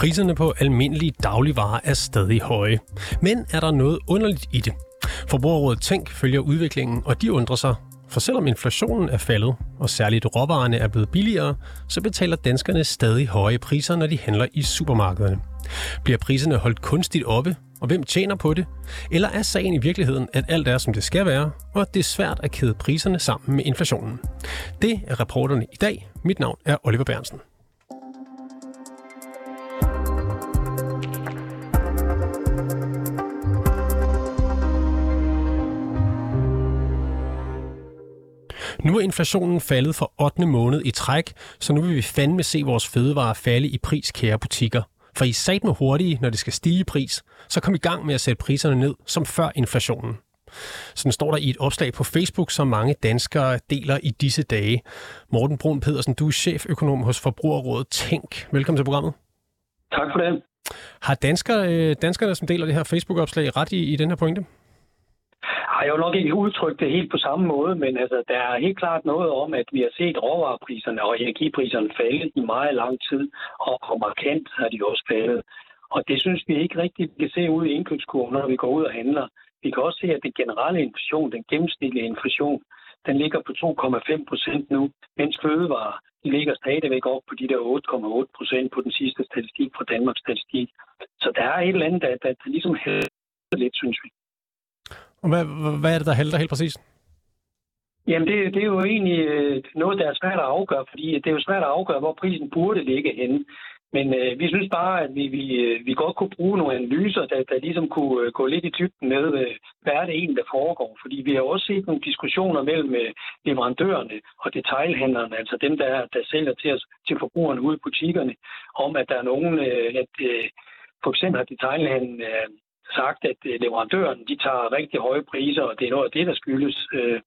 Priserne på almindelige dagligvarer er stadig høje. Men er der noget underligt i det? Forbrugerrådet Tænk følger udviklingen, og de undrer sig. For selvom inflationen er faldet, og særligt råvarerne er blevet billigere, så betaler danskerne stadig høje priser, når de handler i supermarkederne. Bliver priserne holdt kunstigt oppe, og hvem tjener på det? Eller er sagen i virkeligheden, at alt er, som det skal være, og at det er svært at kæde priserne sammen med inflationen? Det er reporterne i dag. Mit navn er Oliver Bernsen. Nu er inflationen faldet for 8. måned i træk, så nu vil vi fandme se vores fødevarer falde i pris, kære butikker. For I sat med hurtige, når det skal stige i pris, så kom i gang med at sætte priserne ned, som før inflationen. Sådan står der i et opslag på Facebook, som mange danskere deler i disse dage. Morten Brun Pedersen, du er cheføkonom hos Forbrugerrådet Tænk. Velkommen til programmet. Tak for det. Har danskere, øh, danskerne, som deler det her Facebook-opslag, ret i, i den her pointe? Ej, jeg vil nok ikke udtrykke det helt på samme måde, men altså, der er helt klart noget om, at vi har set råvarepriserne og energipriserne falde i meget lang tid, og, og markant har de også faldet. Og det synes vi ikke rigtigt, vi kan se ud i indkøbskurven, når vi går ud og handler. Vi kan også se, at den generelle inflation, den gennemsnitlige inflation, den ligger på 2,5 procent nu, mens fødevarer de ligger stadigvæk op på de der 8,8 procent på den sidste statistik fra Danmarks Statistik. Så der er et eller andet, der, der, der ligesom hælder lidt, synes vi. Og hvad, hvad er det, der halter helt præcis? Jamen, det, det er jo egentlig øh, noget, der er svært at afgøre, fordi det er jo svært at afgøre, hvor prisen burde ligge henne. Men øh, vi synes bare, at vi, vi, øh, vi godt kunne bruge nogle analyser, der, der ligesom kunne øh, gå lidt i dybden med, øh, hvad er det egentlig, der foregår. Fordi vi har også set nogle diskussioner mellem øh, leverandørerne og detailhandlerne, altså dem, der, der sælger til os, til forbrugerne ude i butikkerne, om at der er nogen, øh, at øh, for eksempel har detailhandlen øh, sagt, at øh, leverandøren de tager rigtig høje priser, og det er noget af det, der skyldes øh,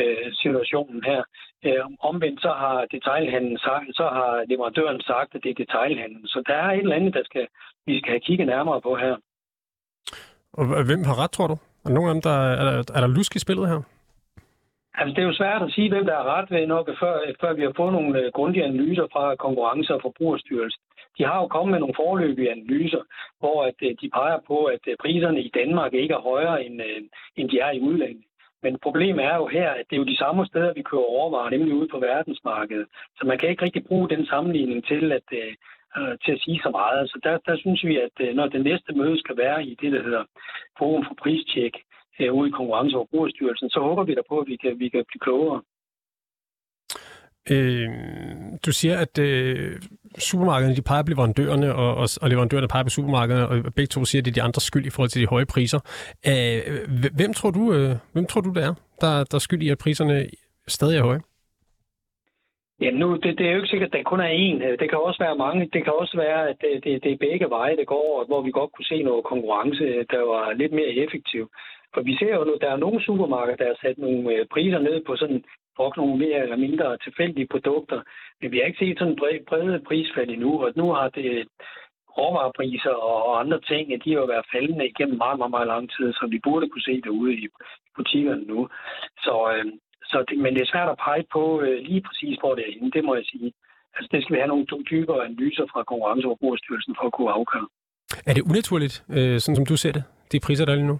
øh, situationen her. Øh, omvendt så har detailhandlen sagt, så har leverandøren sagt, at det er detailhandlen. Så der er et eller andet, der skal, vi skal have kigget nærmere på her. Og hvem har ret, tror du? Er der nogen af dem, der er, er, er der lusk i spillet her? Altså, det er jo svært at sige, hvem der er ret ved nok, før, før vi har fået nogle øh, grundige analyser fra Konkurrence- og Forbrugerstyrelsen. De har jo kommet med nogle forløbige analyser, hvor at, øh, de peger på, at øh, priserne i Danmark ikke er højere, end, øh, end de er i udlandet. Men problemet er jo her, at det er jo de samme steder, vi kører overvarer, nemlig ude på verdensmarkedet. Så man kan ikke rigtig bruge den sammenligning til at, øh, til at sige så meget. Så der, der synes vi, at når den næste møde skal være i det, der hedder Forum for Pristjek, øh, ude i Konkurrence- og Forbrugerstyrelsen, så håber vi da på, at vi kan, vi kan blive klogere. Øh, du siger, at øh, supermarkederne de peger på leverandørerne, og, og, og leverandørerne peger på supermarkederne, og begge to siger, at det er de andre skyld i forhold til de høje priser. Øh, hvem, tror du, øh, hvem tror du, det er, der, der er skyld i, at priserne stadig er høje? Ja, nu, det, det er jo ikke sikkert, at der kun er én. Øh, det kan også være mange. Det kan også være, at det, det, det er begge veje, det går, hvor vi godt kunne se noget konkurrence, øh, der var lidt mere effektiv. For vi ser jo nu, der er nogle supermarkeder, der har sat nogle priser ned på sådan brugt nogle mere eller mindre tilfældige produkter. Men vi har ikke set sådan brede, brede prisfald endnu, og nu har det råvarepriser og andre ting, at de har været faldende igennem meget, meget, meget lang tid, så vi burde kunne se det ude i butikkerne nu. Så, øh, så det, men det er svært at pege på øh, lige præcis, hvor det er inde, det må jeg sige. Altså, det skal vi have nogle dybere analyser fra Konkurrence- og Forbrugerstyrelsen for at kunne afgøre. Er det unaturligt, øh, sådan som du ser det, de priser, der er lige nu?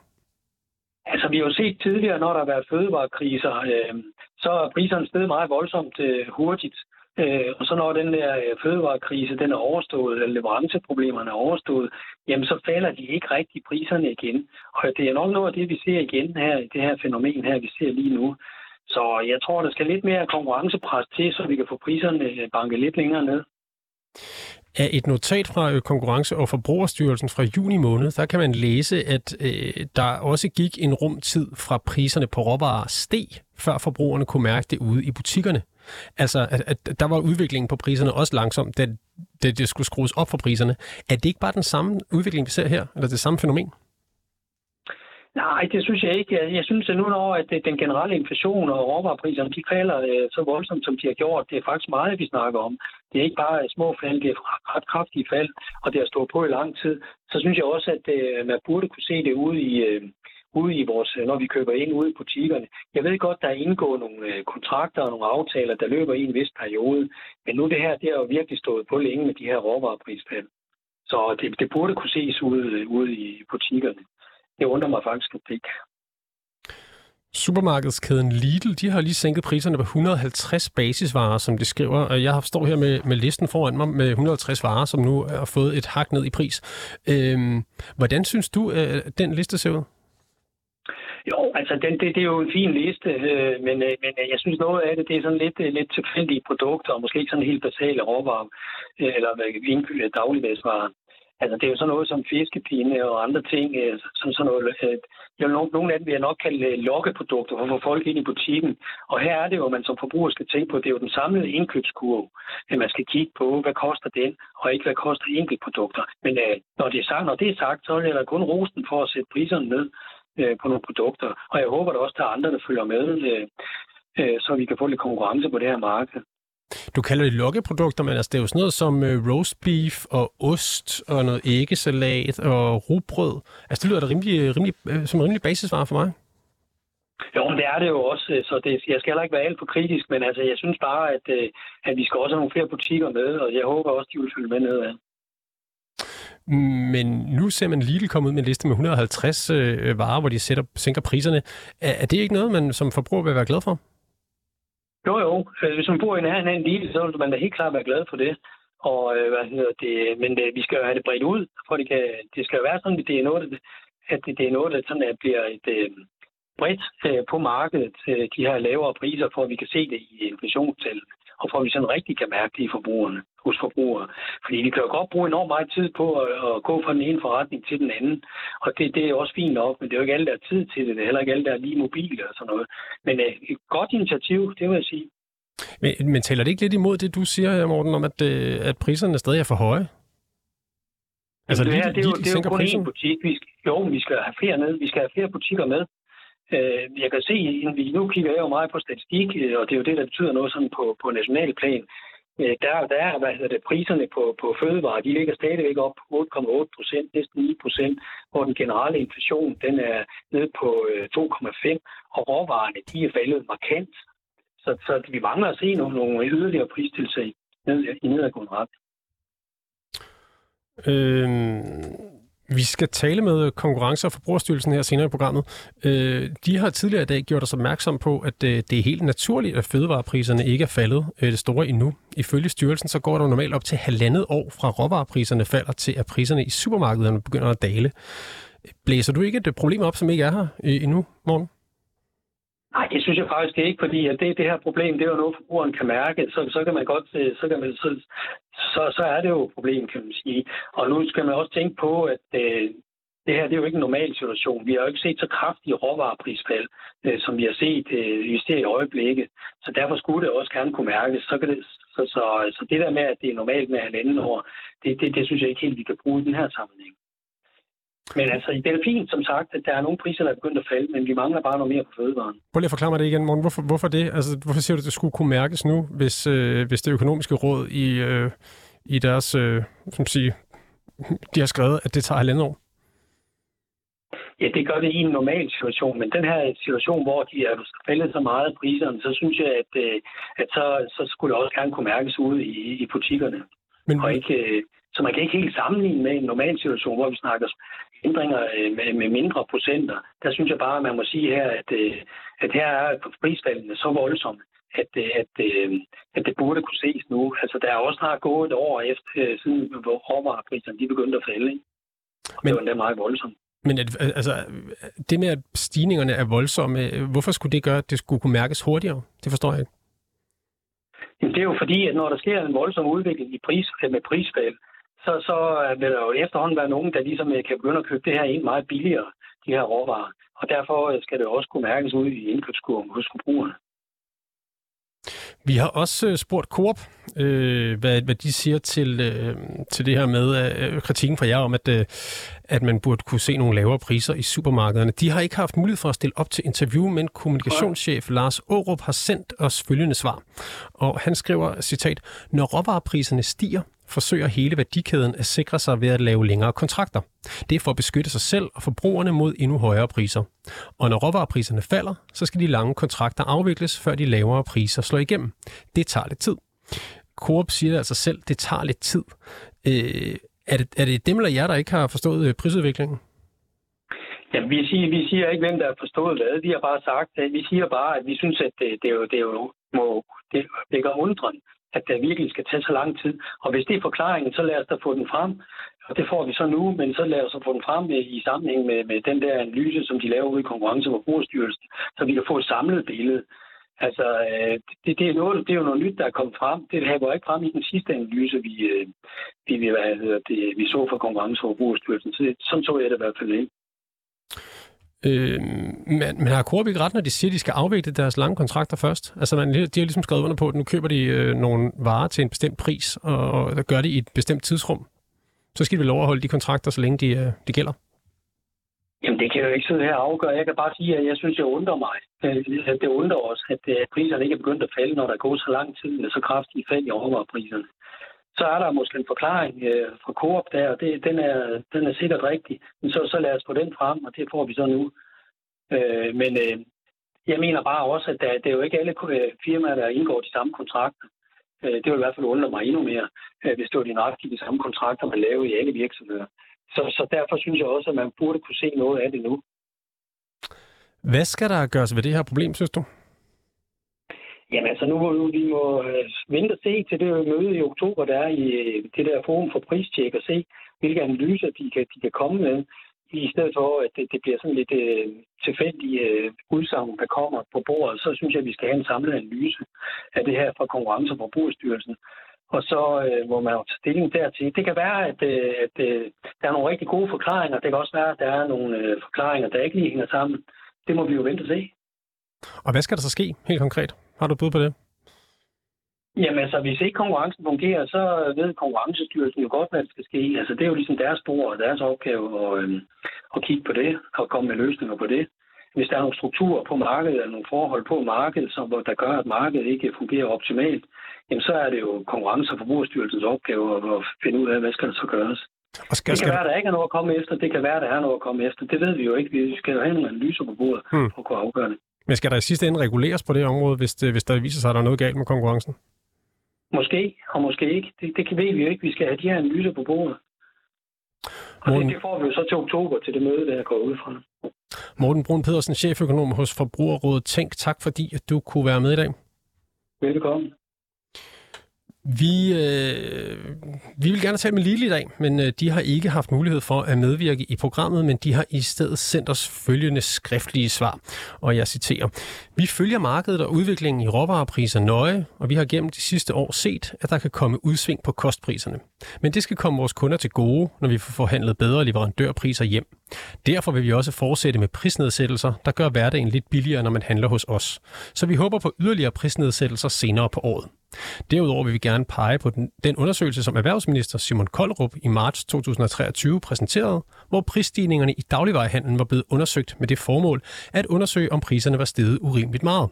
Altså, vi har jo set tidligere, når der har været fødevarekriser, øh, så er priserne steget meget voldsomt øh, hurtigt. Øh, og så når den der øh, fødevarekrise den er overstået, eller leveranceproblemerne er overstået, jamen så falder de ikke rigtig priserne igen. Og det er nok noget af det, vi ser igen her i det her fænomen her, vi ser lige nu. Så jeg tror, der skal lidt mere konkurrencepres til, så vi kan få priserne øh, banket lidt længere ned. Af et notat fra øh, Konkurrence- og Forbrugerstyrelsen fra juni måned, der kan man læse, at øh, der også gik en rumtid fra priserne på råvarer steg, før forbrugerne kunne mærke det ude i butikkerne. Altså, at, at der var udviklingen på priserne også langsomt, da, da det skulle skrues op for priserne. Er det ikke bare den samme udvikling, vi ser her, eller det samme fænomen? Nej, det synes jeg ikke. Jeg synes, at nu når at øh, den generelle inflation og råvarepriserne, de falder øh, så voldsomt, som de har gjort, det er faktisk meget, vi snakker om. Det er ikke bare små fald, det er ret kraftige fald, og det har stået på i lang tid. Så synes jeg også, at øh, man burde kunne se det ude i, ude i vores, når vi køber ind ude i butikkerne. Jeg ved godt, der er indgået nogle kontrakter og nogle aftaler, der løber i en vis periode, men nu det her, det har jo virkelig stået på længe med de her råvareprisfald. Så det, det burde kunne ses ude, ude i butikkerne. Det undrer mig faktisk, det ikke Supermarkedskæden Lidl, de har lige sænket priserne på 150 basisvarer, som de skriver. Og jeg står her med, med listen foran mig med 150 varer, som nu har fået et hak ned i pris. Øhm, hvordan synes du, at den liste ser ud? Jo, altså den, det, det er jo en fin liste, øh, men, øh, men øh, jeg synes noget af det, det er sådan lidt, lidt tilfældige produkter, og måske ikke sådan helt basale råvarer, eller dagligdagsvarer. Altså, det er jo sådan noget som fiskepinde og andre ting, øh, som sådan noget. Øh, jo, nogle, nogle af dem vil jeg nok kalde øh, lokkeprodukter for at få folk ind i butikken. Og her er det jo, at man som forbruger skal tænke på, det er jo den samlede indkøbskurve, at man skal kigge på, hvad koster den, og ikke hvad koster enkeltprodukter. Men øh, når det er sagt, når det er sagt, så er der kun rosten for at sætte priserne ned øh, på nogle produkter. Og jeg håber at også, at der er andre, der følger med, så vi kan få lidt konkurrence på det her marked. Du kalder det lokkeprodukter, men altså, det er jo sådan noget som uh, roast beef og ost og noget æggesalat og rugbrød. Altså, det lyder da rimelig, rimelig, uh, som en rimelig basisvare for mig. Jo, men det er det jo også, øh, så det, jeg skal heller ikke være alt for kritisk, men altså, jeg synes bare, at, at vi skal også have nogle flere butikker med, og jeg håber også, de vil følge med nedad. Men nu ser man Lidl komme ud med en liste med 150 øh, varer, hvor de sætter, sænker priserne. Er, er det ikke noget, man som forbruger vil være glad for? Jo, jo. Hvis man bor i nærheden af en lille, så vil man da helt klart være glad for det. Og, øh, hvad hedder det, men det, vi skal jo have det bredt ud, for det, kan, det skal jo være sådan, at det er noget, at det, det er noget, der sådan, at bliver et bredt på markedet, de her lavere priser, for at vi kan se det i inflationstal, og for at vi sådan rigtig kan mærke det i forbrugerne, hos forbrugere. Fordi vi kan jo godt bruge enormt meget tid på at, at gå fra den ene forretning til den anden, og det, det er også fint nok, men det er jo ikke alle, der er tid til det. Det er heller ikke alle, der er lige mobile og sådan noget. Men øh, et godt initiativ, det vil jeg sige. Men, men taler det ikke lidt imod det, du siger, Morten, om at, øh, at priserne stadig er for høje? Altså, det, her, det, er jo, det er jo kun én butik. Vi skal, jo, vi skal have flere ned. Vi skal have flere butikker med. Øh, jeg kan se, at vi nu kigger jeg jo meget på statistik, øh, og det er jo det, der betyder noget sådan på, på national plan. Øh, der, der er hvad hedder det, priserne på, på fødevarer, de ligger stadigvæk op på 8,8 procent, næsten 9 procent, hvor den generelle inflation den er nede på øh, 2,5, og råvarerne de er faldet markant. Så, så vi mangler at se nogle, nogle yderligere pristilsag ned, i nedadgående ret. Øhm, vi skal tale med Konkurrence- og Forbrugerstyrelsen her senere i programmet. Øh, de har tidligere i dag gjort os opmærksom på, at øh, det er helt naturligt, at fødevarepriserne ikke er faldet øh, det store endnu. Ifølge styrelsen så går der normalt op til halvandet år fra råvarepriserne falder til, at priserne i supermarkederne begynder at dale. Blæser du ikke et problem op, som ikke er her endnu, morgen? Nej, det synes jeg faktisk ikke, fordi at det, det her problem, det er jo noget, forbrugeren kan mærke. Så, så kan man godt, øh, så, kan man, så, så, så er det jo et problem, kan man sige. Og nu skal man også tænke på, at øh, det her det er jo ikke en normal situation. Vi har jo ikke set så kraftige råvareprisfald, øh, som vi har set øh, i i øjeblikket. Så derfor skulle det også gerne kunne mærkes. Så, kan det, så, så, så det der med, at det er normalt med halvanden år, det, det, det synes jeg ikke helt, vi kan bruge i den her sammenhæng. Men altså, det er fint, som sagt, at der er nogle priser, der er begyndt at falde, men vi mangler bare noget mere på fødevaren. Prøv lige at forklare mig det igen, Morten. Hvorfor, hvorfor det? Altså, hvorfor siger du, at det skulle kunne mærkes nu, hvis, øh, hvis det økonomiske råd i, øh, i deres, øh, som siger, de har skrevet, at det tager halvandet år? Ja, det gør det i en normal situation, men den her situation, hvor de er faldet så meget af priserne, så synes jeg, at, øh, at så, så skulle det også gerne kunne mærkes ude i, i butikkerne. Men, og ikke, øh, så man kan ikke helt sammenligne med en normal situation, hvor vi snakker ændringer øh, med, med mindre procenter. Der synes jeg bare, at man må sige her, at, øh, at her er prisfaldene så voldsomme, at, øh, at, at det burde kunne ses nu. Altså, der er også snart gået et år efter, siden hvor råvarepriserne de begyndte at falde. Og Men, det var endda meget voldsomt. Men at, altså, det med, at stigningerne er voldsomme, hvorfor skulle det gøre, at det skulle kunne mærkes hurtigere? Det forstår jeg ikke. Jamen, det er jo fordi, at når der sker en voldsom udvikling i pris, med prisfald, så, så øh, vil der jo efterhånden være nogen, der ligesom øh, kan begynde at købe det her ind meget billigere, de her råvarer. Og derfor øh, skal det også kunne mærkes ud i indkøbskurven hos forbrugerne. Vi har også spurgt Coop, øh, hvad, hvad de siger til, øh, til det her med øh, kritikken fra jer om, at, øh, at man burde kunne se nogle lavere priser i supermarkederne. De har ikke haft mulighed for at stille op til interview, men kommunikationschef Lars Aarup har sendt os følgende svar. Og han skriver, citat, når råvarepriserne stiger, forsøger hele værdikæden at sikre sig ved at lave længere kontrakter. Det er for at beskytte sig selv og forbrugerne mod endnu højere priser. Og når råvarepriserne falder, så skal de lange kontrakter afvikles, før de lavere priser slår igennem. Det tager lidt tid. Coop siger det altså selv, det tager lidt tid. Øh, Er det, er det dem eller jer, der ikke har forstået øh, prisudviklingen? Ja, vi siger, vi siger ikke, hvem der har forstået hvad. Vi har bare sagt, at vi siger bare, at vi synes, at det, det, er jo, det, er jo, må, det, det gør undren, at det virkelig skal tage så lang tid. Og hvis det er forklaringen, så lad os da få den frem. Og det får vi så nu, men så lad os få den frem i sammenhæng med, med den der analyse, som de laver ude i Konkurrence- og Forbrugerstyrelsen, så vi kan få et samlet billede. Altså, øh, det, det, er noget, det er jo noget nyt, der er kommet frem. Det her var ikke frem i den sidste analyse, vi, øh, vi, vi, hvad det, vi så fra Konkurrence- og Forbrugerstyrelsen. Så, sådan så jeg det i hvert fald ikke. Øh, men, men har Coop ikke ret, når de siger, at de skal afvikle deres lange kontrakter først? Altså, man, de har ligesom skrevet under på, at nu køber de øh, nogle varer til en bestemt pris, og, og der gør det i et bestemt tidsrum. Så skal de vel overholde de kontrakter, så længe de, øh, de gælder? Jamen, det kan jeg jo ikke sidde her og afgøre. Jeg kan bare sige, at jeg synes, det undrer mig. Øh, det undrer os, øh, at priserne ikke er begyndt at falde, når der går så lang tid med så kraftige fald i overvarepriserne. Så er der måske en forklaring øh, fra Coop der, og det, den, er, den er sikkert rigtig. Men så, så lad os få den frem, og det får vi så nu. Øh, men øh, jeg mener bare også, at der, det er jo ikke alle øh, firmaer, der indgår de samme kontrakter. Øh, det vil i hvert fald undre mig endnu mere, øh, hvis det var de nøjagtige de samme kontrakter, man laver i alle virksomheder. Så, så derfor synes jeg også, at man burde kunne se noget af det nu. Hvad skal der gøres ved det her problem, synes du? Jamen altså, nu må vi må øh, vente og se til det møde i oktober, der er i øh, det der forum for pristjek, og se, hvilke analyser de kan, de kan komme med, i stedet for, at det, det bliver sådan lidt øh, tilfældige øh, udsagn, der kommer på bordet. Så synes jeg, at vi skal have en samlet analyse af det her fra Konkurrence- og Forbrugerstyrelsen. Og så øh, må man jo tage stilling dertil. Det kan være, at, øh, at øh, der er nogle rigtig gode forklaringer. Det kan også være, at der er nogle øh, forklaringer, der ikke lige hænger sammen. Det må vi jo vente og se. Og hvad skal der så ske helt konkret? Har du bud på det? Jamen altså, hvis ikke konkurrencen fungerer, så ved konkurrencestyrelsen jo godt, hvad der skal ske. Altså, det er jo ligesom deres spor og deres opgave at, øh, at kigge på det og komme med løsninger på det. Hvis der er nogle strukturer på markedet eller nogle forhold på markedet, som, der gør, at markedet ikke fungerer optimalt, jamen så er det jo konkurrence- og forbrugerstyrelsens opgave at finde ud af, hvad skal der så gøres. Og skal, det kan skal... være, der ikke er noget at komme efter. Det kan være, der er noget at komme efter. Det ved vi jo ikke. Vi skal jo have nogle analyser på bordet hmm. for at kunne afgøre det. Men skal der i sidste ende reguleres på det område, hvis, det, hvis der viser sig, at der er noget galt med konkurrencen? Måske, og måske ikke. Det, det ved vi jo ikke. Vi skal have de her analyser på bordet. Og Morten... det, det får vi jo så til oktober til det møde, der går ud fra. Morten Brun Pedersen, cheføkonom hos Forbrugerrådet Tænk. Tak fordi at du kunne være med i dag. Velkommen. Vi, øh, vi vil gerne tale med Lille i dag, men øh, de har ikke haft mulighed for at medvirke i programmet, men de har i stedet sendt os følgende skriftlige svar. Og jeg citerer. Vi følger markedet og udviklingen i råvarepriser nøje, og vi har gennem de sidste år set, at der kan komme udsving på kostpriserne. Men det skal komme vores kunder til gode, når vi får forhandlet bedre leverandørpriser hjem. Derfor vil vi også fortsætte med prisnedsættelser, der gør hverdagen lidt billigere, når man handler hos os. Så vi håber på yderligere prisnedsættelser senere på året. Derudover vil vi gerne pege på den, den undersøgelse, som erhvervsminister Simon Koldrup i marts 2023 præsenterede, hvor prisstigningerne i dagligvarehandlen var blevet undersøgt med det formål at undersøge, om priserne var steget urimeligt meget.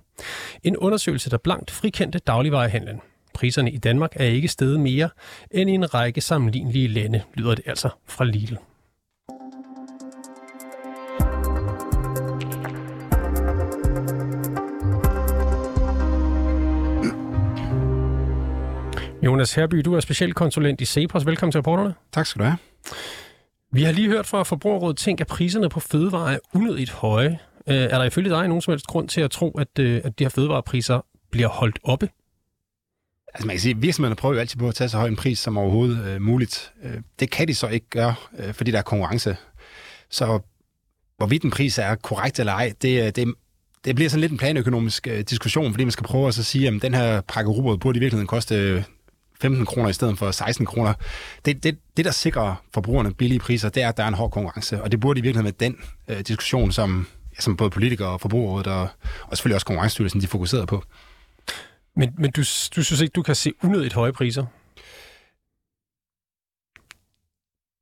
En undersøgelse, der blankt frikendte dagligvarehandlen. Priserne i Danmark er ikke steget mere end i en række sammenlignelige lande, lyder det altså fra Lidl. Jonas Herby, du er specialkonsulent i Cepos. Velkommen til reporterne. Tak skal du have. Vi har lige hørt fra Forbrugerrådet Tænk, at priserne på fødevarer er unødigt høje. Øh, er der ifølge dig nogen som helst grund til at tro, at, øh, at de her fødevarepriser bliver holdt oppe? Altså man kan sige, at virksomhederne prøver jo altid på at tage så høj en pris som overhovedet øh, muligt. Øh, det kan de så ikke gøre, øh, fordi der er konkurrence. Så hvorvidt en pris er korrekt eller ej, det, det, det bliver sådan lidt en planøkonomisk øh, diskussion, fordi man skal prøve at så sige, at den her pakke rugbrød burde i virkeligheden koste 15 kroner i stedet for 16 kroner. Det, det, det, der sikrer forbrugerne billige priser, det er, at der er en hård konkurrence, og det burde i virkeligheden være den øh, diskussion, som, som både politikere og forbrugerrådet og, og selvfølgelig også konkurrencestyrelsen, de fokuserer på. Men, men du, du synes ikke, du kan se unødigt høje priser?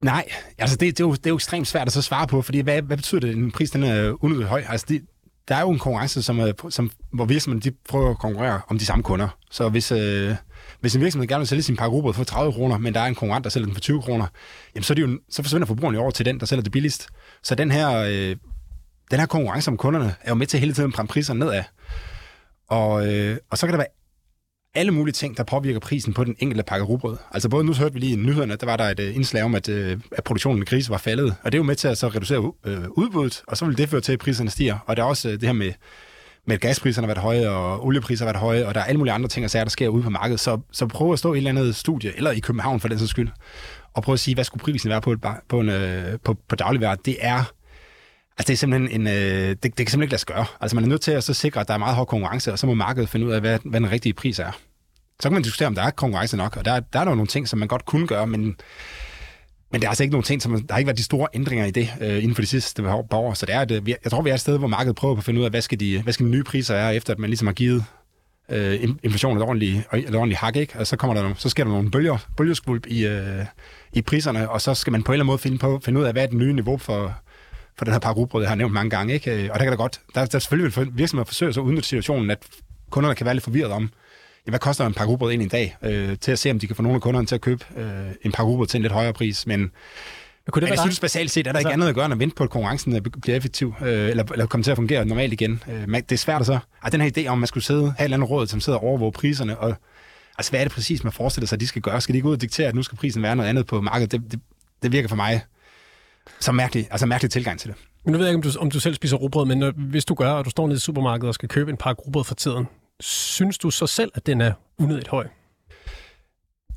Nej, altså det, det, er jo, det er jo ekstremt svært at så svare på, fordi hvad, hvad betyder det, at en pris den er unødigt høj? Altså det, der er jo en konkurrence, som, som, hvor virksomhederne de prøver at konkurrere om de samme kunder. Så hvis, øh, hvis en virksomhed gerne vil sælge sin pakke for 30 kroner, men der er en konkurrent, der sælger den for 20 kroner, jamen så, er det jo, så forsvinder forbrugeren jo over til den, der sælger det billigst. Så den her, øh, den her konkurrence om kunderne er jo med til hele tiden at presse priserne nedad. Og, øh, og så kan der være alle mulige ting, der påvirker prisen på den enkelte pakke rugbrød. Altså både nu så hørte vi lige i nyhederne, der var der et øh, indslag om, at, øh, at produktionen af grise var faldet, og det er jo med til at så reducere øh, udbuddet, og så vil det føre til, at priserne stiger. Og der er også det her med, med at gaspriserne har været høje, og oliepriser har været høje, og der er alle mulige andre ting, der sker ude på markedet. Så, så prøv at stå i et eller andet studie, eller i København for den sags skyld, og prøve at sige, hvad skulle prisen være på, på, en, på, på dagligvarer. Det er Altså, det er simpelthen en, øh, det, det kan simpelthen ikke lade sig gøre. Altså, man er nødt til at så sikre, at der er meget hård konkurrence, og så må markedet finde ud af, hvad, hvad den rigtige pris er. Så kan man diskutere, om der er konkurrence nok, og der, der er der nogle ting, som man godt kunne gøre, men, men der er altså ikke nogen ting, som, der har ikke været de store ændringer i det øh, inden for de sidste par år. Så det er at, jeg tror, vi er et sted, hvor markedet prøver at finde ud af, hvad skal de, hvad skal de nye priser er, efter at man ligesom har givet øh, inflationen et ordentligt, et ordentligt hak, ikke? og så, kommer der, så sker der nogle bølger, bølgeskvulp i, øh, i priserne, og så skal man på en eller anden måde finde, på, finde ud af, hvad er det nye niveau for, for den her par rugbrød, jeg har nævnt mange gange. Ikke? Og der kan der godt, der, der selvfølgelig vil virksomheder forsøge at udnytte situationen, at kunderne kan være lidt forvirret om, ja, hvad koster en par rugbrød i en dag, øh, til at se, om de kan få nogle af kunderne til at købe øh, en par rugbrød til en lidt højere pris. Men men kunne det jeg synes basalt set, er der altså, ikke andet at gøre, end at vente på, at konkurrencen bliver effektiv, øh, eller, eller kommer til at fungere normalt igen. Øh, det er svært at så... at den her idé om, at man skulle sidde, have et eller andet råd, som sidder og overvåge priserne, og altså, hvad er det præcis, man forestiller sig, at de skal gøre? Skal de ikke ud og diktere, at nu skal prisen være noget andet på markedet? Det, det, det virker for mig som mærkelig, altså mærkelig tilgang til det. Men nu ved jeg ikke, om du, om du selv spiser rugbrød, men når, hvis du gør, og du står nede i supermarkedet og skal købe en par rugbrød for tiden, synes du så selv, at den er unødigt høj?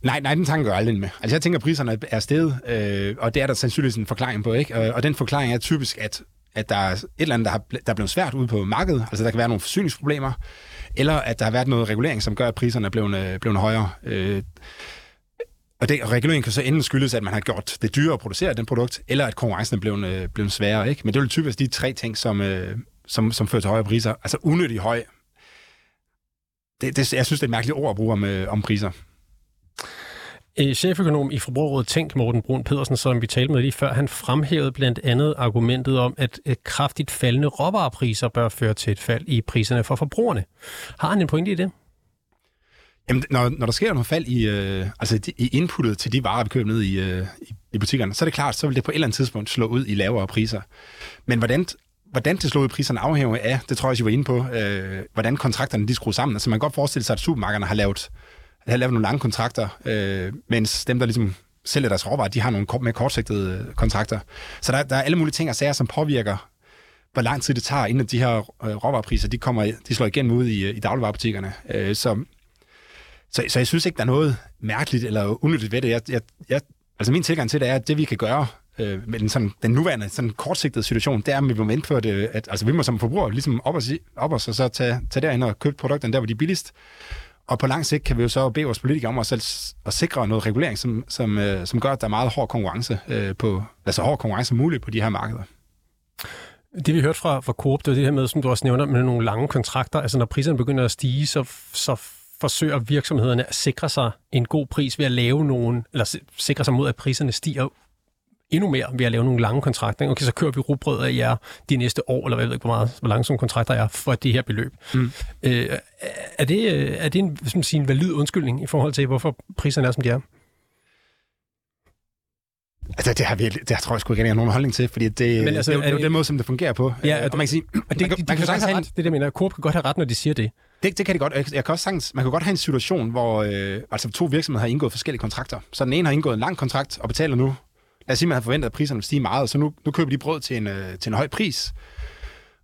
Nej, nej, den tanke gør aldrig med. Altså jeg tænker, at priserne er steget, øh, og det er der sandsynligvis en forklaring på, ikke? Og, og den forklaring er typisk, at, at der er et eller andet, der, har, der er blevet svært ude på markedet. Altså der kan være nogle forsyningsproblemer, eller at der har været noget regulering, som gør, at priserne er blevet, øh, blevet højere. Øh, og, det, og reguleringen kan så enten skyldes, at man har gjort det dyrere at producere den produkt, eller at konkurrencen er blevet, øh, blevet sværere. Ikke? Men det er jo typisk de tre ting, som, øh, som, som fører til højere priser. Altså unødig høj. Det, det, jeg synes, det er et mærkeligt ord at bruge om, øh, om priser. Øh, cheføkonom i Forbrugerrådet Tænk, Morten Brun Pedersen, som vi talte med lige før, han fremhævede blandt andet argumentet om, at øh, kraftigt faldende råvarepriser bør føre til et fald i priserne for forbrugerne. Har han en pointe i det? Jamen, når, når der sker noget fald i, øh, altså i inputtet til de varer, vi køber ned i, øh, i, butikkerne, så er det klart, så vil det på et eller andet tidspunkt slå ud i lavere priser. Men hvordan, hvordan det slår ud i priserne afhænger af, det tror jeg, I var inde på, øh, hvordan kontrakterne de skruer sammen. Altså man kan godt forestille sig, at supermarkederne har lavet, har lavet nogle lange kontrakter, øh, mens dem, der ligesom sælger deres råvarer, de har nogle mere kortsigtede øh, kontrakter. Så der, der er alle mulige ting og sager, som påvirker hvor lang tid det tager, inden de her øh, råvarepriser, de, kommer, de slår igennem ud i, øh, i dagligvarerbutikkerne. Øh, så så, så jeg synes ikke, der er noget mærkeligt eller unødigt ved det. Jeg, jeg, jeg, altså min tilgang til det er, at det vi kan gøre øh, med den, sådan, den nuværende sådan kortsigtede situation, det er, at vi må indføre det, at altså, vi må som forbrugere ligesom op os, op os og så tage, tage derhen og købe produkterne der, hvor de er billigst. Og på lang sigt kan vi jo så bede vores politikere om at, selv, at sikre noget regulering, som, som, øh, som gør, at der er meget hård konkurrence øh, på, altså hård konkurrence muligt på de her markeder. Det vi hørte fra, fra Coop, det er det her med, som du også nævner, med nogle lange kontrakter. Altså når priserne begynder at stige, så, så forsøger virksomhederne at sikre sig en god pris ved at lave nogen, eller sikre sig mod, at priserne stiger endnu mere ved at lave nogle lange kontrakter. Okay, så kører vi rugbrød af jer de næste år, eller hvad ved ikke, hvor, meget, hvor lange sådan kontrakter er for det her beløb. Mm. Øh, er, det, øh, er det en, som sige, en valid undskyldning i forhold til, hvorfor priserne er, som de er? Altså, det har, vi, det har tror jeg sgu ikke, jeg har nogen holdning til, fordi det, Men altså, det, det, det er den måde, som det fungerer på. Ja, og man kan sige... Og det, man, de, man kan, kan have ret, det, jeg mener. Coop kan godt have ret, når de siger det. Det, det kan de godt. Jeg, jeg kan også sagtens, man kan godt have en situation, hvor øh, altså to virksomheder har indgået forskellige kontrakter. Så den ene har indgået en lang kontrakt og betaler nu, lad os sige, man har forventet, at priserne vil stige meget, så nu, nu køber de brød til en, øh, til en høj pris.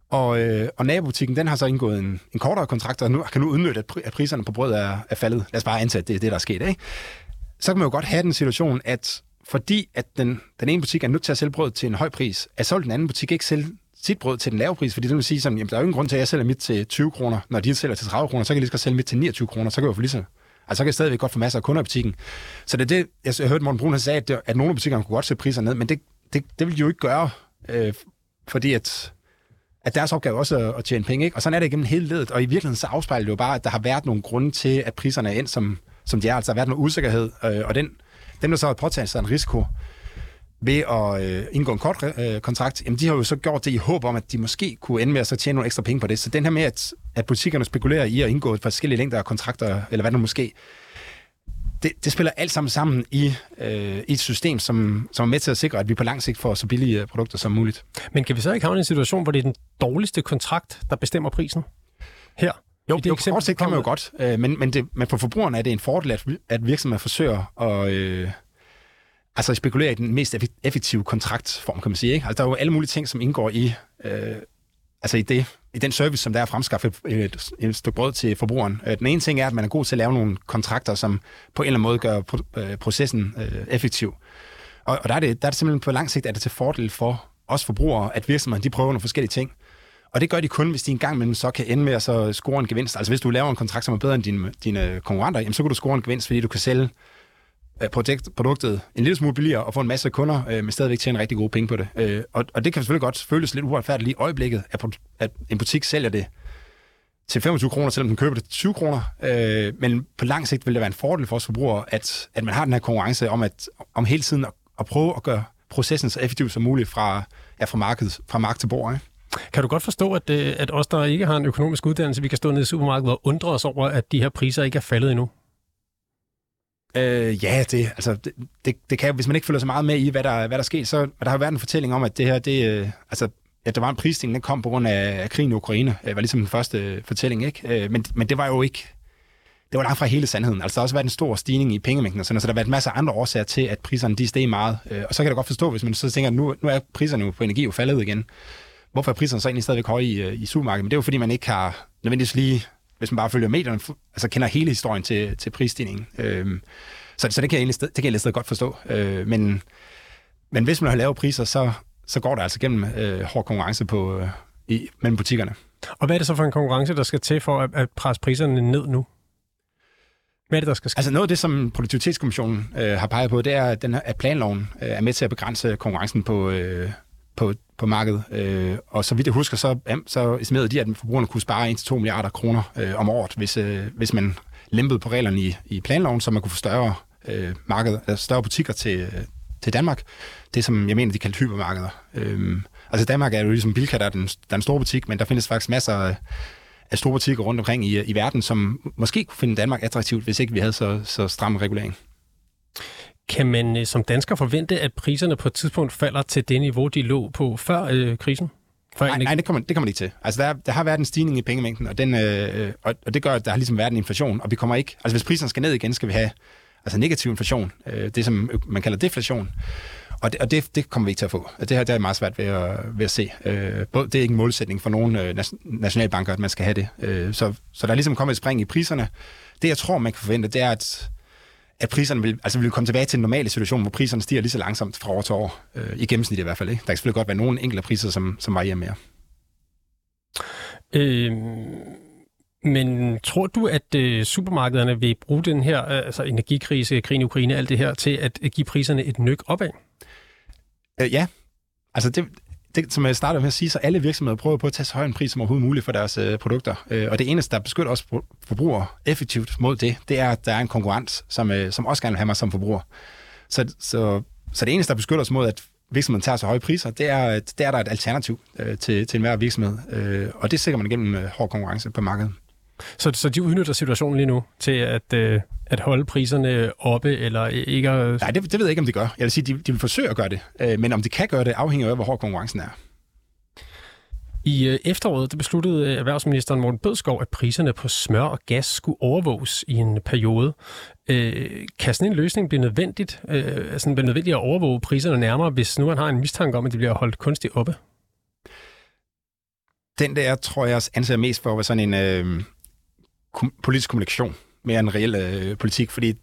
Og, øh, og nabobutikken, den har så indgået en, en kortere kontrakt, og nu, kan nu udnytte, at, at priserne på brød er, er faldet. Lad os bare antage, at det er det, der er sket. Ikke? Så kan man jo godt have den situation, at fordi at den, den ene butik er nødt til at sælge brød til en høj pris, at så vil den anden butik ikke sælge sit brød til den lave pris, fordi det vil sige sådan, jamen, der er jo ingen grund til, at jeg sælger mit til 20 kroner, når de sælger til 30 kroner, så kan jeg lige så sælge mit til 29 kroner, så kan jeg jo få lige så Altså, så kan jeg stadigvæk godt få masser af kunder i butikken. Så det er det, jeg, jeg hørte Morten Brun, sagde, at, at nogle af butikkerne kunne godt sætte priserne ned, men det, det, det vil de jo ikke gøre, øh, fordi at, at deres opgave også er at tjene penge, ikke? Og sådan er det igennem hele ledet, og i virkeligheden så afspejler det jo bare, at der har været nogle grunde til, at priserne er ind, som, som de er. Altså, der har været noget usikkerhed, øh, og den, dem, der så har påtaget sig en risiko, ved at øh, indgå en kort øh, kontrakt, jamen de har jo så gjort det i håb om, at de måske kunne ende med at så tjene nogle ekstra penge på det. Så den her med, at, at butikkerne spekulerer i at indgå forskellige længder af kontrakter, eller hvad det måske, det, det spiller alt sammen sammen i, øh, i et system, som, som er med til at sikre, at vi på lang sigt får så billige øh, produkter som muligt. Men kan vi så ikke have en situation, hvor det er den dårligste kontrakt, der bestemmer prisen her? Jo, det kort sigt kan man jo godt, øh, men, men, det, men for forbrugerne er det en fordel, at, at virksomheder forsøger at øh, altså spekulere i den mest effektive kontraktform, kan man sige. Ikke? Altså, der er jo alle mulige ting, som indgår i, øh, altså i, det, i den service, som der er at fremskaffe et, et, stykke brød til forbrugeren. Øh, den ene ting er, at man er god til at lave nogle kontrakter, som på en eller anden måde gør øh, processen øh, effektiv. Og, og der, er det, der er det simpelthen på lang sigt er det til fordel for os forbrugere, at virksomheden de prøver nogle forskellige ting. Og det gør de kun, hvis de engang imellem så kan ende med at så score en gevinst. Altså hvis du laver en kontrakt, som er bedre end dine, dine konkurrenter, jamen, så kan du score en gevinst, fordi du kan sælge øh, projekt, produktet en lille smule billigere og få en masse kunder, øh, men stadigvæk tjene rigtig gode penge på det. Øh, og, og det kan selvfølgelig godt føles lidt uretfærdigt lige i øjeblikket, at, at en butik sælger det til 25 kroner, selvom den køber det til 20 kroner. Øh, men på lang sigt vil det være en fordel for os forbrugere, at, at man har den her konkurrence om, at, om hele tiden at, at prøve at gøre processen så effektiv som muligt fra, ja, fra, markedet, fra marked til bord. Ikke? Kan du godt forstå, at, øh, at os, der ikke har en økonomisk uddannelse, vi kan stå nede i supermarkedet og undre os over, at de her priser ikke er faldet endnu? Øh, ja, det, altså, det, det, det kan, hvis man ikke følger så meget med i, hvad der, hvad der sker, så der har været en fortælling om, at det her, det, øh, altså, at der var en prisstigning, den kom på grund af, af krigen i Ukraine. Øh, det var ligesom den første øh, fortælling, ikke? Men, men det var jo ikke, det var langt fra hele sandheden. Altså, der har også været en stor stigning i pengemængden, og sådan, så der har været masser af andre årsager til, at priserne de steg meget. Og så kan jeg godt forstå, hvis man så tænker, at nu, nu er priserne jo på energi jo faldet igen hvorfor er priserne så egentlig stadigvæk høje i, øh, i supermarkedet? Men det er jo fordi, man ikke har nødvendigvis lige, hvis man bare følger medierne, altså kender hele historien til, til prisstigningen. Øhm, så, så det kan jeg egentlig, det kan jeg stadig godt forstå. Øh, men, men hvis man har lave priser, så, så går det altså gennem øh, hård konkurrence på, øh, i, mellem butikkerne. Og hvad er det så for en konkurrence, der skal til for at, at presse priserne ned nu? Hvad er det, der skal ske? Altså noget af det, som Produktivitetskommissionen øh, har peget på, det er, at, den her, at planloven øh, er med til at begrænse konkurrencen på, øh, på, på markedet. Øh, og så vidt jeg husker, så, så estimerede de, at forbrugerne kunne spare 1-2 milliarder kroner øh, om året, hvis, øh, hvis man lempede på reglerne i, i planloven, så man kunne få større øh, marked, altså større butikker til, øh, til Danmark. Det, som jeg mener, de kaldte hypermarkeder. Øh, altså Danmark er jo ligesom Bilka, der er den, der er en stor butik, men der findes faktisk masser af, af store butikker rundt omkring i, i verden, som måske kunne finde Danmark attraktivt, hvis ikke vi havde så, så stram regulering. Kan man øh, som dansker forvente, at priserne på et tidspunkt falder til det niveau, de lå på før øh, krisen? Før nej, nej, det kommer, det kommer de ikke til. Altså, der, der har været en stigning i pengemængden, og, den, øh, og, og det gør, at der har ligesom været en inflation, og vi kommer ikke... Altså, hvis priserne skal ned igen, skal vi have altså negativ inflation, øh, det som man kalder deflation, og det, og det, det kommer vi ikke til at få. Det her det er meget svært ved at, ved at se. Øh, både, det er ikke en målsætning for nogen øh, nationalbanker, at man skal have det. Øh, så, så der er ligesom kommet et spring i priserne. Det, jeg tror, man kan forvente, det er, at at priserne vil, altså vil komme tilbage til en normal situation, hvor priserne stiger lige så langsomt fra år til år, øh, i gennemsnit i hvert fald. Ikke? Der kan selvfølgelig godt være nogle enkelte priser, som, som varierer mere. Øhm, men tror du, at øh, supermarkederne vil bruge den her øh, altså energikrise, krigen i Ukraine, alt det her, til at give priserne et nyk opad? Øh, ja, altså det, det, som jeg startede med at sige, så alle virksomheder prøver på at tage så høj en pris som overhovedet muligt for deres øh, produkter. Øh, og det eneste, der beskytter os forbrugere effektivt mod det, det er, at der er en konkurrent, som, øh, som også gerne vil have mig som forbruger. Så, så, så det eneste, der beskytter os mod, at virksomheden tager så høje priser, det er, at der er der et alternativ øh, til, til enhver virksomhed. Øh, og det sikrer man gennem øh, hård konkurrence på markedet. Så, så de udnytter situationen lige nu til at, øh, at holde priserne oppe, eller ikke at... Nej, det, det ved jeg ikke, om de gør. Jeg vil sige, de, de vil forsøge at gøre det, øh, men om de kan gøre det, afhænger af, hvor hård konkurrencen er. I øh, efteråret der besluttede øh, erhvervsministeren Morten Bødskov, at priserne på smør og gas skulle overvåges i en periode. Øh, kan sådan en løsning blive nødvendigt, øh, altså blive nødvendigt at overvåge priserne nærmere, hvis nu man har en mistanke om, at de bliver holdt kunstigt oppe? Den der, tror jeg, anser mest for at være sådan en øh, kom- politisk kommunikation, mere en reel øh, politik, fordi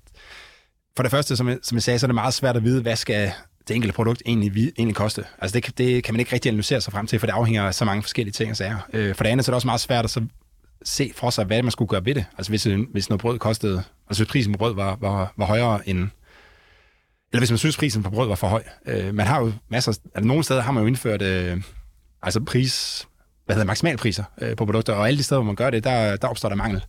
for det første, som jeg, som jeg sagde, så er det meget svært at vide, hvad skal det enkelte produkt egentlig, egentlig koste. Altså det, det kan man ikke rigtig analysere sig frem til, for det afhænger af så mange forskellige ting og sager. Øh, for det andet så er det også meget svært at så se for sig, hvad man skulle gøre ved det. Altså hvis, hvis noget brød kostede, altså hvis prisen på brød var, var, var højere end, eller hvis man synes, prisen på brød var for høj. Øh, man har jo masser, altså nogle steder har man jo indført øh, altså pris, hvad hedder maksimalpriser øh, på produkter, og alle de steder, hvor man gør det, der, der opstår der mangel.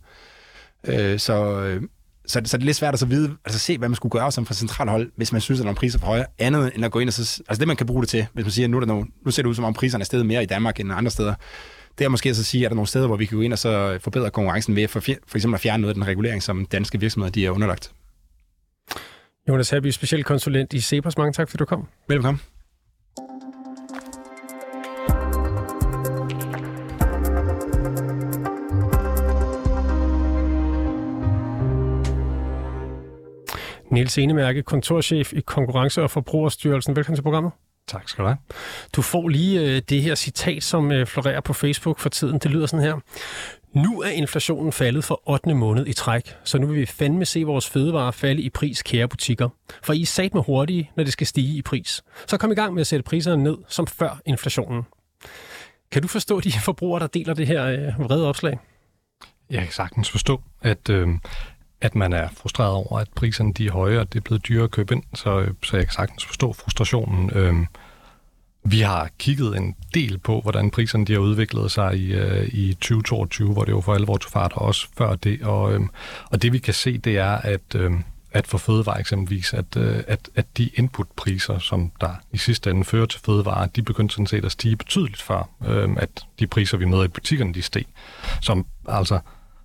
Øh, så, øh, så, så det er lidt svært at så vide, altså se, hvad man skulle gøre som fra centralhold, hvis man synes, at nogle priser er for høje, andet end at gå ind og så, altså det, man kan bruge det til, hvis man siger, at nu, er der nogle, nu ser det ud som om priserne er steget mere i Danmark end andre steder, det er måske at så sige, at der er nogle steder, hvor vi kan gå ind og så forbedre konkurrencen ved for, for eksempel at fjerne noget af den regulering, som danske virksomheder de er underlagt. Jonas Haby, specialkonsulent i Cepos. Mange tak, fordi du kom. Velkommen. Niels Enemærke, kontorchef i Konkurrence- og Forbrugerstyrelsen. Velkommen til programmet. Tak skal du have. Du får lige øh, det her citat, som øh, florerer på Facebook for tiden. Det lyder sådan her. Nu er inflationen faldet for 8. måned i træk, så nu vil vi fandme se vores fødevarer falde i pris, kære butikker. For I er sat med hurtige, når det skal stige i pris. Så kom i gang med at sætte priserne ned, som før inflationen. Kan du forstå de forbrugere, der deler det her øh, vrede opslag? Jeg kan sagtens forstå, at, øh, at man er frustreret over, at priserne de er høje, og det er blevet dyrere at købe ind, så, øh, så jeg kan sagtens forstå frustrationen. Øhm, vi har kigget en del på, hvordan priserne de har udviklet sig i, øh, i 2022, hvor det jo for alvor tog fart, og også før det. Og, øhm, og det vi kan se, det er, at, øhm, at for fødevare eksempelvis, at, øh, at, at de inputpriser, som der i sidste ende fører til fødevare, de begyndte sådan set at stige betydeligt før, øhm, at de priser, vi møder i butikkerne, de steg. Som altså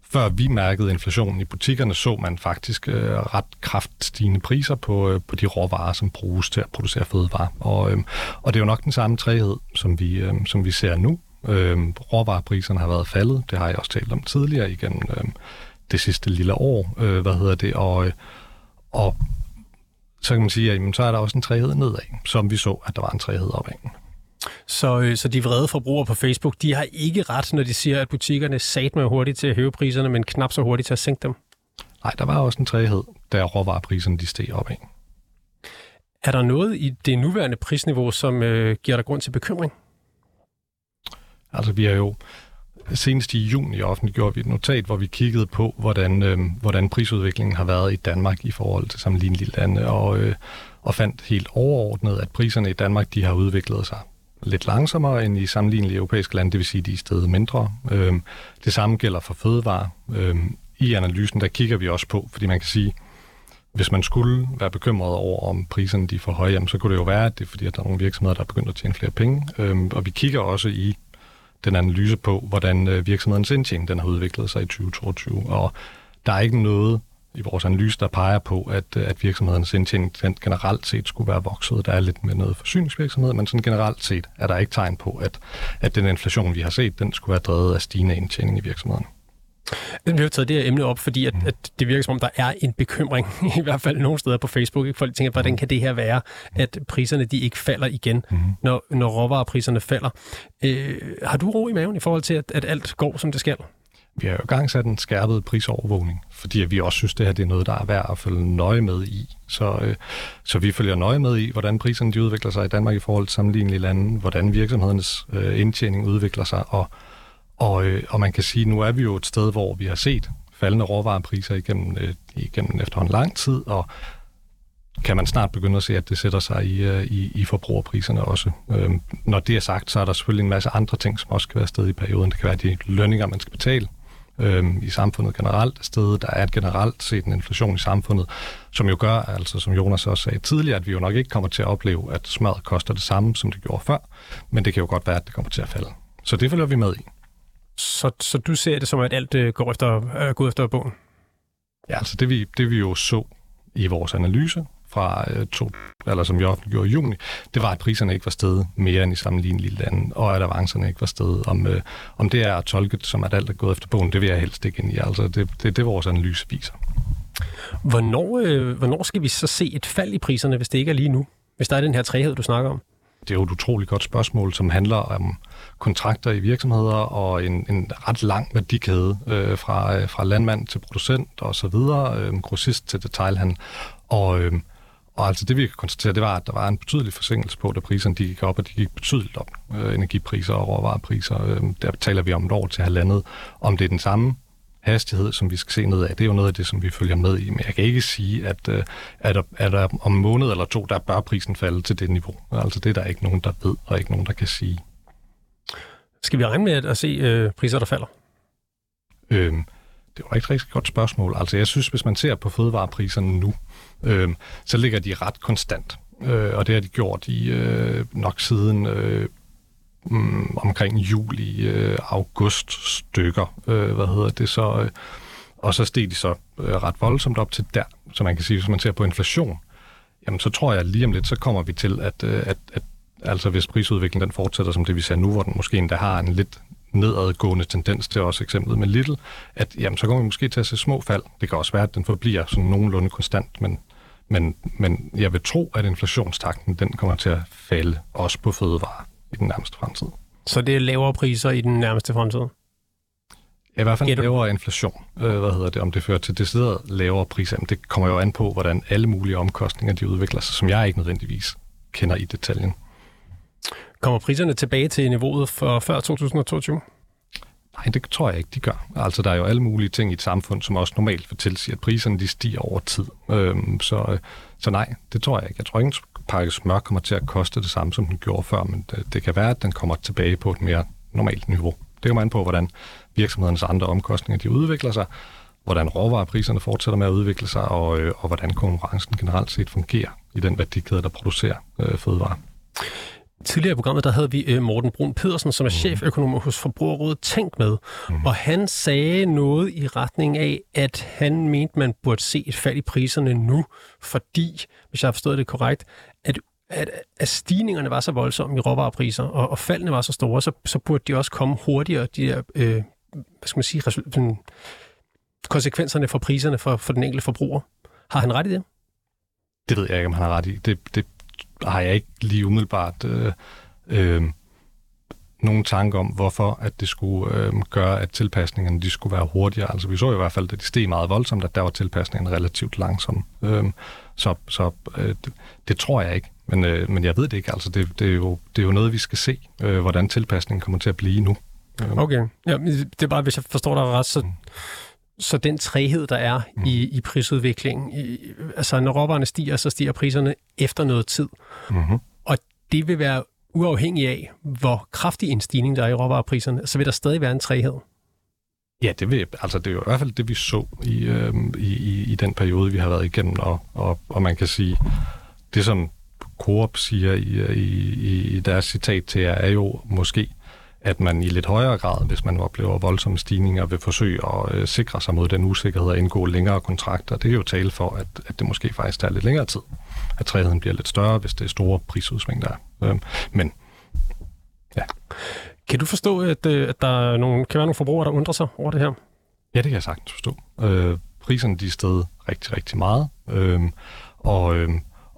før vi mærkede inflationen i butikkerne, så man faktisk øh, ret kraftstigende priser på, øh, på de råvarer, som bruges til at producere fødevarer. Og, øh, og det er jo nok den samme træhed, som vi, øh, som vi ser nu. Øh, råvarepriserne har været faldet, det har jeg også talt om tidligere igen øh, det sidste lille år, øh, hvad hedder det, og, og så kan man sige, at jamen, så er der også en træhed nedad, som vi så, at der var en træhed opad. Så, øh, så de vrede forbrugere på Facebook, de har ikke ret, når de siger, at butikkerne sat med hurtigt til at hæve priserne, men knap så hurtigt til at sænke dem? Nej, der var også en træhed, da råvarepriserne de steg opad. Er der noget i det nuværende prisniveau, som øh, giver dig grund til bekymring? Altså, vi har jo senest i juni offentliggjort vi et notat, hvor vi kiggede på, hvordan, øh, hvordan prisudviklingen har været i Danmark i forhold til sammenlignelige lande, og, øh, og fandt helt overordnet, at priserne i Danmark de har udviklet sig lidt langsommere end i sammenlignelige europæiske lande, det vil sige, at de er stedet mindre. Øhm, det samme gælder for fødevare. Øhm, I analysen, der kigger vi også på, fordi man kan sige, hvis man skulle være bekymret over, om priserne de er for høje, jamen, så kunne det jo være, at det er fordi, at der er nogle virksomheder, der er begyndt at tjene flere penge. Øhm, og vi kigger også i den analyse på, hvordan øh, virksomhedens indtjening den har udviklet sig i 2022. Og der er ikke noget i vores analyse, der peger på, at, øh, at virksomhedens indtjening generelt set skulle være vokset. Der er lidt med noget forsyningsvirksomhed, men sådan generelt set er der ikke tegn på, at, at den inflation, vi har set, den skulle være drevet af stigende indtjening i virksomheden. Vi har taget det her emne op, fordi at, at det virker som om, der er en bekymring, i hvert fald nogle steder på Facebook. Folk tænker, hvordan kan det her være, at priserne de ikke falder igen, mm. når, når råvarepriserne falder. Øh, har du ro i maven i forhold til, at, at alt går, som det skal? Vi har jo gang sat en skærpet prisovervågning, fordi vi også synes, det her det er noget, der er værd at følge nøje med i. Så, øh, så vi følger nøje med i, hvordan priserne de udvikler sig i Danmark i forhold til sammenlignelige lande, hvordan virksomhedernes øh, indtjening udvikler sig, og og, øh, og man kan sige, at nu er vi jo et sted, hvor vi har set faldende råvarepriser igennem, øh, igennem efterhånden lang tid, og kan man snart begynde at se, at det sætter sig i, øh, i, i forbrugerpriserne også. Øh, når det er sagt, så er der selvfølgelig en masse andre ting, som også kan være sted i perioden. Det kan være de lønninger, man skal betale øh, i samfundet generelt sted. Der er et generelt set en inflation i samfundet, som jo gør, altså som Jonas også sagde tidligere, at vi jo nok ikke kommer til at opleve, at smad koster det samme, som det gjorde før, men det kan jo godt være, at det kommer til at falde. Så det følger vi med i. Så, så du ser det som, at alt øh, går efter, øh, går efter bogen? Ja, altså det vi, det vi jo så i vores analyse fra øh, to, eller som vi offentliggjorde i juni, det var, at priserne ikke var steget mere end i sammenlignelige lande, og at avancerne ikke var steget. Om, øh, om det er tolket som, at alt er gået efter bogen, det vil jeg helst ikke ind i. Altså det, det, det vores analyse viser. Hvornår, øh, hvornår skal vi så se et fald i priserne, hvis det ikke er lige nu? Hvis der er den her træhed, du snakker om? Det er jo et utroligt godt spørgsmål, som handler om kontrakter i virksomheder og en, en ret lang værdikæde øh, fra, øh, fra landmand til producent og så videre, øh, grossist til detailhandel. Og, øh, og altså det vi kan konstatere, det var, at der var en betydelig forsinkelse på, da priserne de gik op, og de gik betydeligt op. Øh, energipriser og råvarepriser, øh, der taler vi om et år til halvandet. Om det er den samme hastighed, som vi skal se ned af, det er jo noget af det, som vi følger med i. Men jeg kan ikke sige, at, øh, at, at der om en måned eller to, der bør prisen falde til det niveau. Altså det er der ikke nogen, der ved, og ikke nogen, der kan sige. Skal vi regne med at se øh, priser, der falder? Øhm, det var et rigtig godt spørgsmål. Altså jeg synes, hvis man ser på fødevarepriserne nu, øh, så ligger de ret konstant. Øh, og det har de gjort i øh, nok siden øh, mm, omkring juli, øh, august stykker. Øh, hvad hedder det så? Øh, og så steg de så øh, ret voldsomt op til der. Så man kan sige, hvis man ser på inflation, jamen så tror jeg lige om lidt, så kommer vi til, at, øh, at, at altså hvis prisudviklingen den fortsætter som det, vi ser nu, hvor den måske endda har en lidt nedadgående tendens til også eksemplet med Little, at jamen, så kommer vi måske til at se små fald. Det kan også være, at den forbliver sådan nogenlunde konstant, men, men, men jeg vil tro, at inflationstakten den kommer til at falde også på fødevarer i den nærmeste fremtid. Så det er lavere priser i den nærmeste fremtid? Ja, i hvert fald lavere inflation. Øh, hvad hedder det? Om det fører til decideret lavere priser, men det kommer jo an på, hvordan alle mulige omkostninger de udvikler sig, som jeg ikke nødvendigvis kender i detaljen. Kommer priserne tilbage til niveauet for før 2022? Nej, det tror jeg ikke, de gør. Altså, der er jo alle mulige ting i et samfund, som også normalt vil tilsige, at priserne de stiger over tid. Øhm, så, så nej, det tror jeg ikke. Jeg tror ikke, en pakke smør kommer til at koste det samme, som den gjorde før, men det, det kan være, at den kommer tilbage på et mere normalt niveau. Det kommer an på, hvordan virksomhedernes andre omkostninger de udvikler sig, hvordan råvarepriserne fortsætter med at udvikle sig, og, øh, og hvordan konkurrencen generelt set fungerer i den værdikæde, der producerer øh, fødevarer. Tidligere i programmet, der havde vi øh, Morten Brun Pedersen, som er cheføkonom hos Forbrugerrådet Tænk med, mm. og han sagde noget i retning af, at han mente, man burde se et fald i priserne nu, fordi, hvis jeg har forstået det korrekt, at at, at stigningerne var så voldsomme i råvarepriser, og, og faldene var så store, så, så burde de også komme hurtigere, de der, øh, hvad skal man sige, sådan, konsekvenserne for priserne for, for den enkelte forbruger. Har han ret i det? Det ved jeg ikke, om han har ret i. Det, det har jeg ikke lige umiddelbart øh, øh, nogen tanke om, hvorfor at det skulle øh, gøre, at tilpasningerne de skulle være hurtigere. Altså vi så i hvert fald, at de steg meget voldsomt, at der var tilpasningerne relativt langsomme. Øh, så så øh, det, det tror jeg ikke. Men, øh, men jeg ved det ikke. Altså det, det, er jo, det er jo noget, vi skal se, øh, hvordan tilpasningen kommer til at blive nu. Øh, Okay. Ja, det er bare, hvis jeg forstår dig ret, så, så den træhed, der er Mm. i, i prisudviklingen, i, altså når råvarerne stiger, så stiger priserne efter noget tid. mm-hmm. Og det vil være uafhængig af, hvor kraftig en stigning der er i råvarepriserne, så vil der stadig være en træhed. Ja, det, vil, altså det er jo i hvert fald det, vi så i, øhm, i, i, i den periode, vi har været igennem, og, og, og man kan sige, det som Coop siger i, i, i deres citat til jer, er jo måske, at man i lidt højere grad, hvis man oplever voldsomme stigninger, vil forsøge at øh, sikre sig mod den usikkerhed at indgå længere kontrakter. Det kan jo tale for, at, at det måske faktisk tager lidt længere tid. At træheden bliver lidt større, hvis det er store prisudsving, der er. Øhm, men Kan du forstå, at, øh, at der er nogle, kan være nogle forbrugere, der undrer sig over det her? Ja, det kan jeg sagtens forstå. Øh, priserne de er steget rigtig, rigtig meget, øh, og, øh,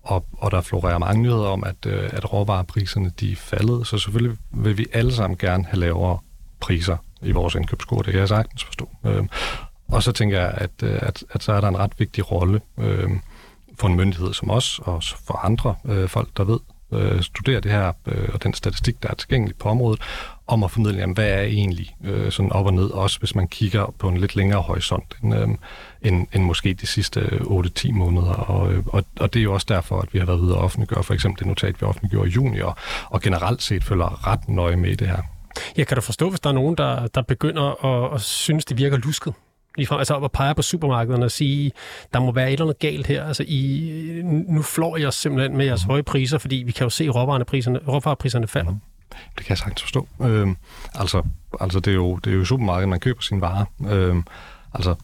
og, og der florerer mange nyheder om, at, øh, at råvarepriserne de er faldet, så selvfølgelig vil vi alle sammen gerne have lavere priser i vores indkøbskur, det kan jeg sagtens forstå. Øh, og så tænker jeg, at, øh, at, at så er der en ret vigtig rolle øh, for en myndighed som os, og for andre øh, folk, der ved, øh, studerer det her, øh, og den statistik, der er tilgængelig på området, om at formidle, jamen, hvad er egentlig øh, sådan op og ned, også hvis man kigger på en lidt længere horisont end, øh, end, end måske de sidste 8-10 måneder. Og, øh, og, og det er jo også derfor, at vi har været ude og offentliggøre for eksempel det notat, vi offentliggjorde i juni, og, og generelt set følger ret nøje med i det her. Jeg kan da forstå, hvis der er nogen, der, der begynder at, at synes, det virker lusket. Ligefrem, altså at pege på supermarkederne og sige, der må være et eller andet galt her. Altså, I, nu flår I os simpelthen med jeres høje priser, fordi vi kan jo se, at råvarepriserne, råvarepriserne falder. Det kan jeg sagtens forstå. Øhm, altså, altså det, er jo, det er jo supermarkedet, man køber sine varer. Øhm, altså,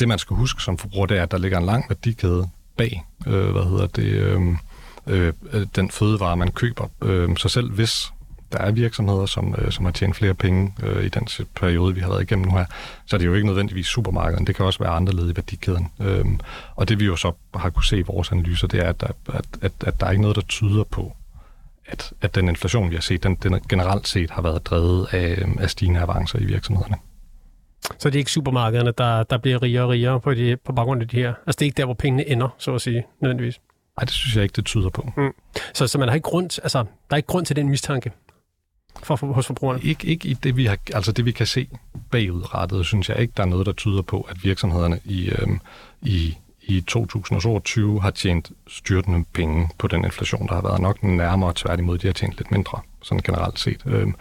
det man skal huske som forbruger, det er, at der ligger en lang værdikæde bag, øh, hvad hedder det, øhm, øh, øh, den fødevare, man køber. Øh, så selv hvis der er virksomheder, som, øh, som har tjent flere penge øh, i den periode, vi har været igennem nu her, så er det jo ikke nødvendigvis supermarkedet. Det kan også være andre led i værdikæden. Øhm, og det vi jo så har kunne se i vores analyser, det er, at der, at, at, at der er ikke noget, der tyder på, at, at den inflation, vi har set, den, den generelt set har været drevet af, af stigende avancer i virksomhederne. Så det er ikke supermarkederne, der, der bliver rigere og rigere på, de, på baggrund af de her. Altså det er ikke der, hvor pengene ender, så at sige, nødvendigvis. Nej, det synes jeg ikke, det tyder på. Så, så man har ikke grund, til- altså, der er ikke grund til den mistanke for, for, hos forbrugerne. Ikke, ikke i det, vi har, altså det, vi kan se bagudrettet, synes jeg ikke, der er noget, der tyder på, at virksomhederne i, øhm, i, i 2022 har tjent styrtende penge på den inflation, der har været. Nok nærmere tværtimod, de har tjent lidt mindre, sådan generelt set. Øhm,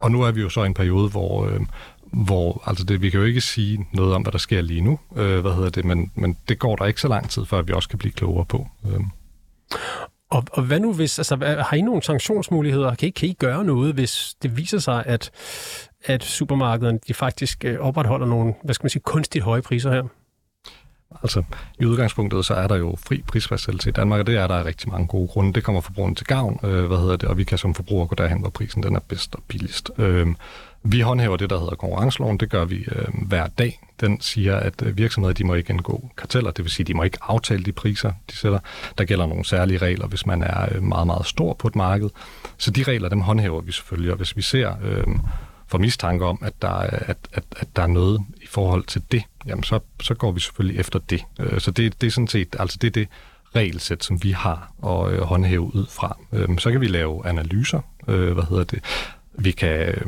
og nu er vi jo så i en periode, hvor, øhm, hvor altså det, vi kan jo ikke sige noget om, hvad der sker lige nu, øh, hvad hedder det, men, men det går der ikke så lang tid, før vi også kan blive klogere på. Øhm. Og, og hvad nu hvis, altså har I nogle sanktionsmuligheder? Kan I, kan I gøre noget, hvis det viser sig, at, at supermarkederne de faktisk øh, opretholder nogle, hvad skal man sige, kunstigt høje priser her? Altså, i udgangspunktet, så er der jo fri prisfastsættelse i Danmark, og det er der er rigtig mange gode grunde. Det kommer forbrugeren til gavn, øh, hvad hedder det, og vi kan som forbrugere gå derhen, hvor prisen den er bedst og billigst. Øh, Vi håndhæver det, der hedder konkurrenceloven. Det gør vi øh, hver dag. Den siger, at øh, virksomheder de må ikke indgå karteller, det vil sige, de må ikke aftale de priser, de sætter. Der gælder nogle særlige regler, hvis man er øh, meget, meget stor på et marked. Så de regler, dem håndhæver vi selvfølgelig, og hvis vi ser øh, for mistanke om, at der, at, at, at der er noget i forhold til det, jamen så, så går vi selvfølgelig efter det. Øh, så det, det er sådan set, altså det er det regelsæt, som vi har at øh, håndhæve ud fra. Øh, så kan vi lave analyser, øh, hvad hedder det, vi kan øh,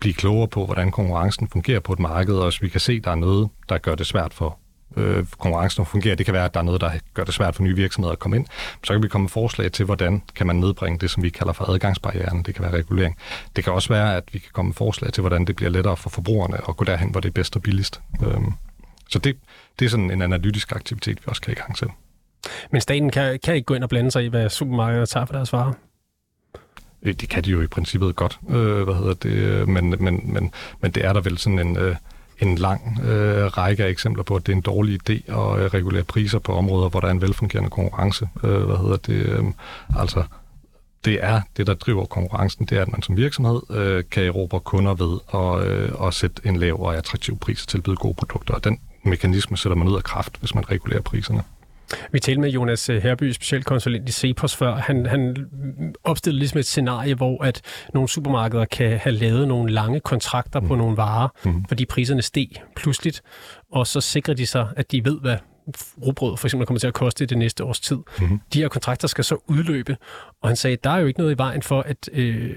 blive klogere på, hvordan konkurrencen fungerer på et marked, og hvis vi kan se, at der er noget, der gør det svært for øh, konkurrencen at fungere. Det kan være, at der er noget, der gør det svært for nye virksomheder at komme ind. Så kan vi komme med forslag til, hvordan kan man nedbringe det, som vi kalder for adgangsbarrieren. Det kan være regulering. Det kan også være, at vi kan komme med forslag til, hvordan det bliver lettere for forbrugerne at gå derhen, hvor det er bedst og billigst. Øh, så det, det er sådan en analytisk aktivitet, vi også kan i gang til. Men staten kan, kan ikke gå ind og blande sig i, hvad supermarkederne tager for deres varer? Øh, det kan de jo i princippet godt, øh, hvad hedder det, men, men, men, men det er der vel sådan en, øh, en lang øh, række af eksempler på, at det er en dårlig idé at øh, regulere priser på områder, hvor der er en velfungerende konkurrence. Øh, hvad hedder det, øh, altså det er det, der driver konkurrencen, det er, at man som virksomhed øh, kan erobre kunder ved at, øh, at sætte en lav og attraktiv pris og tilbyde gode produkter. Og den mekanisme sætter man ud af kraft, hvis man regulerer priserne. Vi talte med Jonas øh, Herby, specialkonsulent i Cepos før. Han, han opstillede ligesom et scenarie, hvor at nogle supermarkeder kan have lavet nogle lange kontrakter mm. på nogle varer, mm. fordi priserne steg pludseligt, og så sikrer de sig, at de ved, hvad rugbrød for eksempel kommer til at koste det næste års tid. Mm. De her kontrakter skal så udløbe, og han sagde, at der er jo ikke noget i vejen for, at, øh,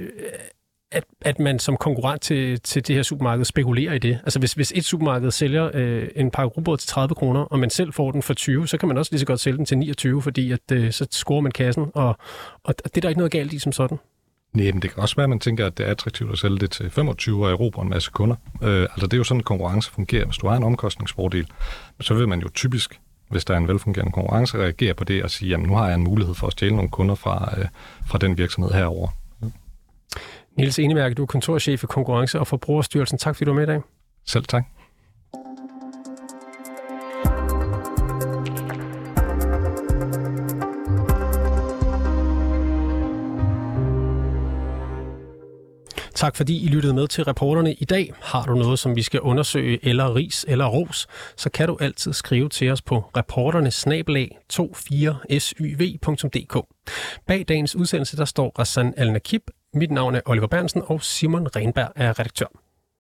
at, at man som konkurrent til, til det her supermarked spekulerer i det. Altså hvis, hvis et supermarked sælger øh, en pakke rugbrød til 30 kroner, og man selv får den for 20, så kan man også lige så godt sælge den til 29, fordi at, øh, så scorer man kassen, og, og det er der ikke noget galt i som sådan. Nej, men det kan også være, at man tænker, at det er attraktivt at sælge det til 25 og erobre en masse kunder. Øh, altså det er jo sådan, at konkurrence fungerer. Hvis du har en omkostningsfordel, så vil man jo typisk, hvis der er en velfungerende konkurrence, reagere på det og sige, jamen nu har jeg en mulighed for at stjæle nogle kunder fra, øh, fra den virksomhed herover. Niels Enemærke, du er kontorchef i Konkurrence- og Forbrugerstyrelsen. Tak fordi du var med i dag. Selv tak. Tak fordi I lyttede med til reporterne i dag. Har du noget, som vi skal undersøge, eller ris eller ros, så kan du altid skrive til os på reporterne 24syv.dk. Bag dagens udsendelse, der står Rassan Al-Nakib, mit navn er Oliver Bernsen, og Simon Renberg er redaktør.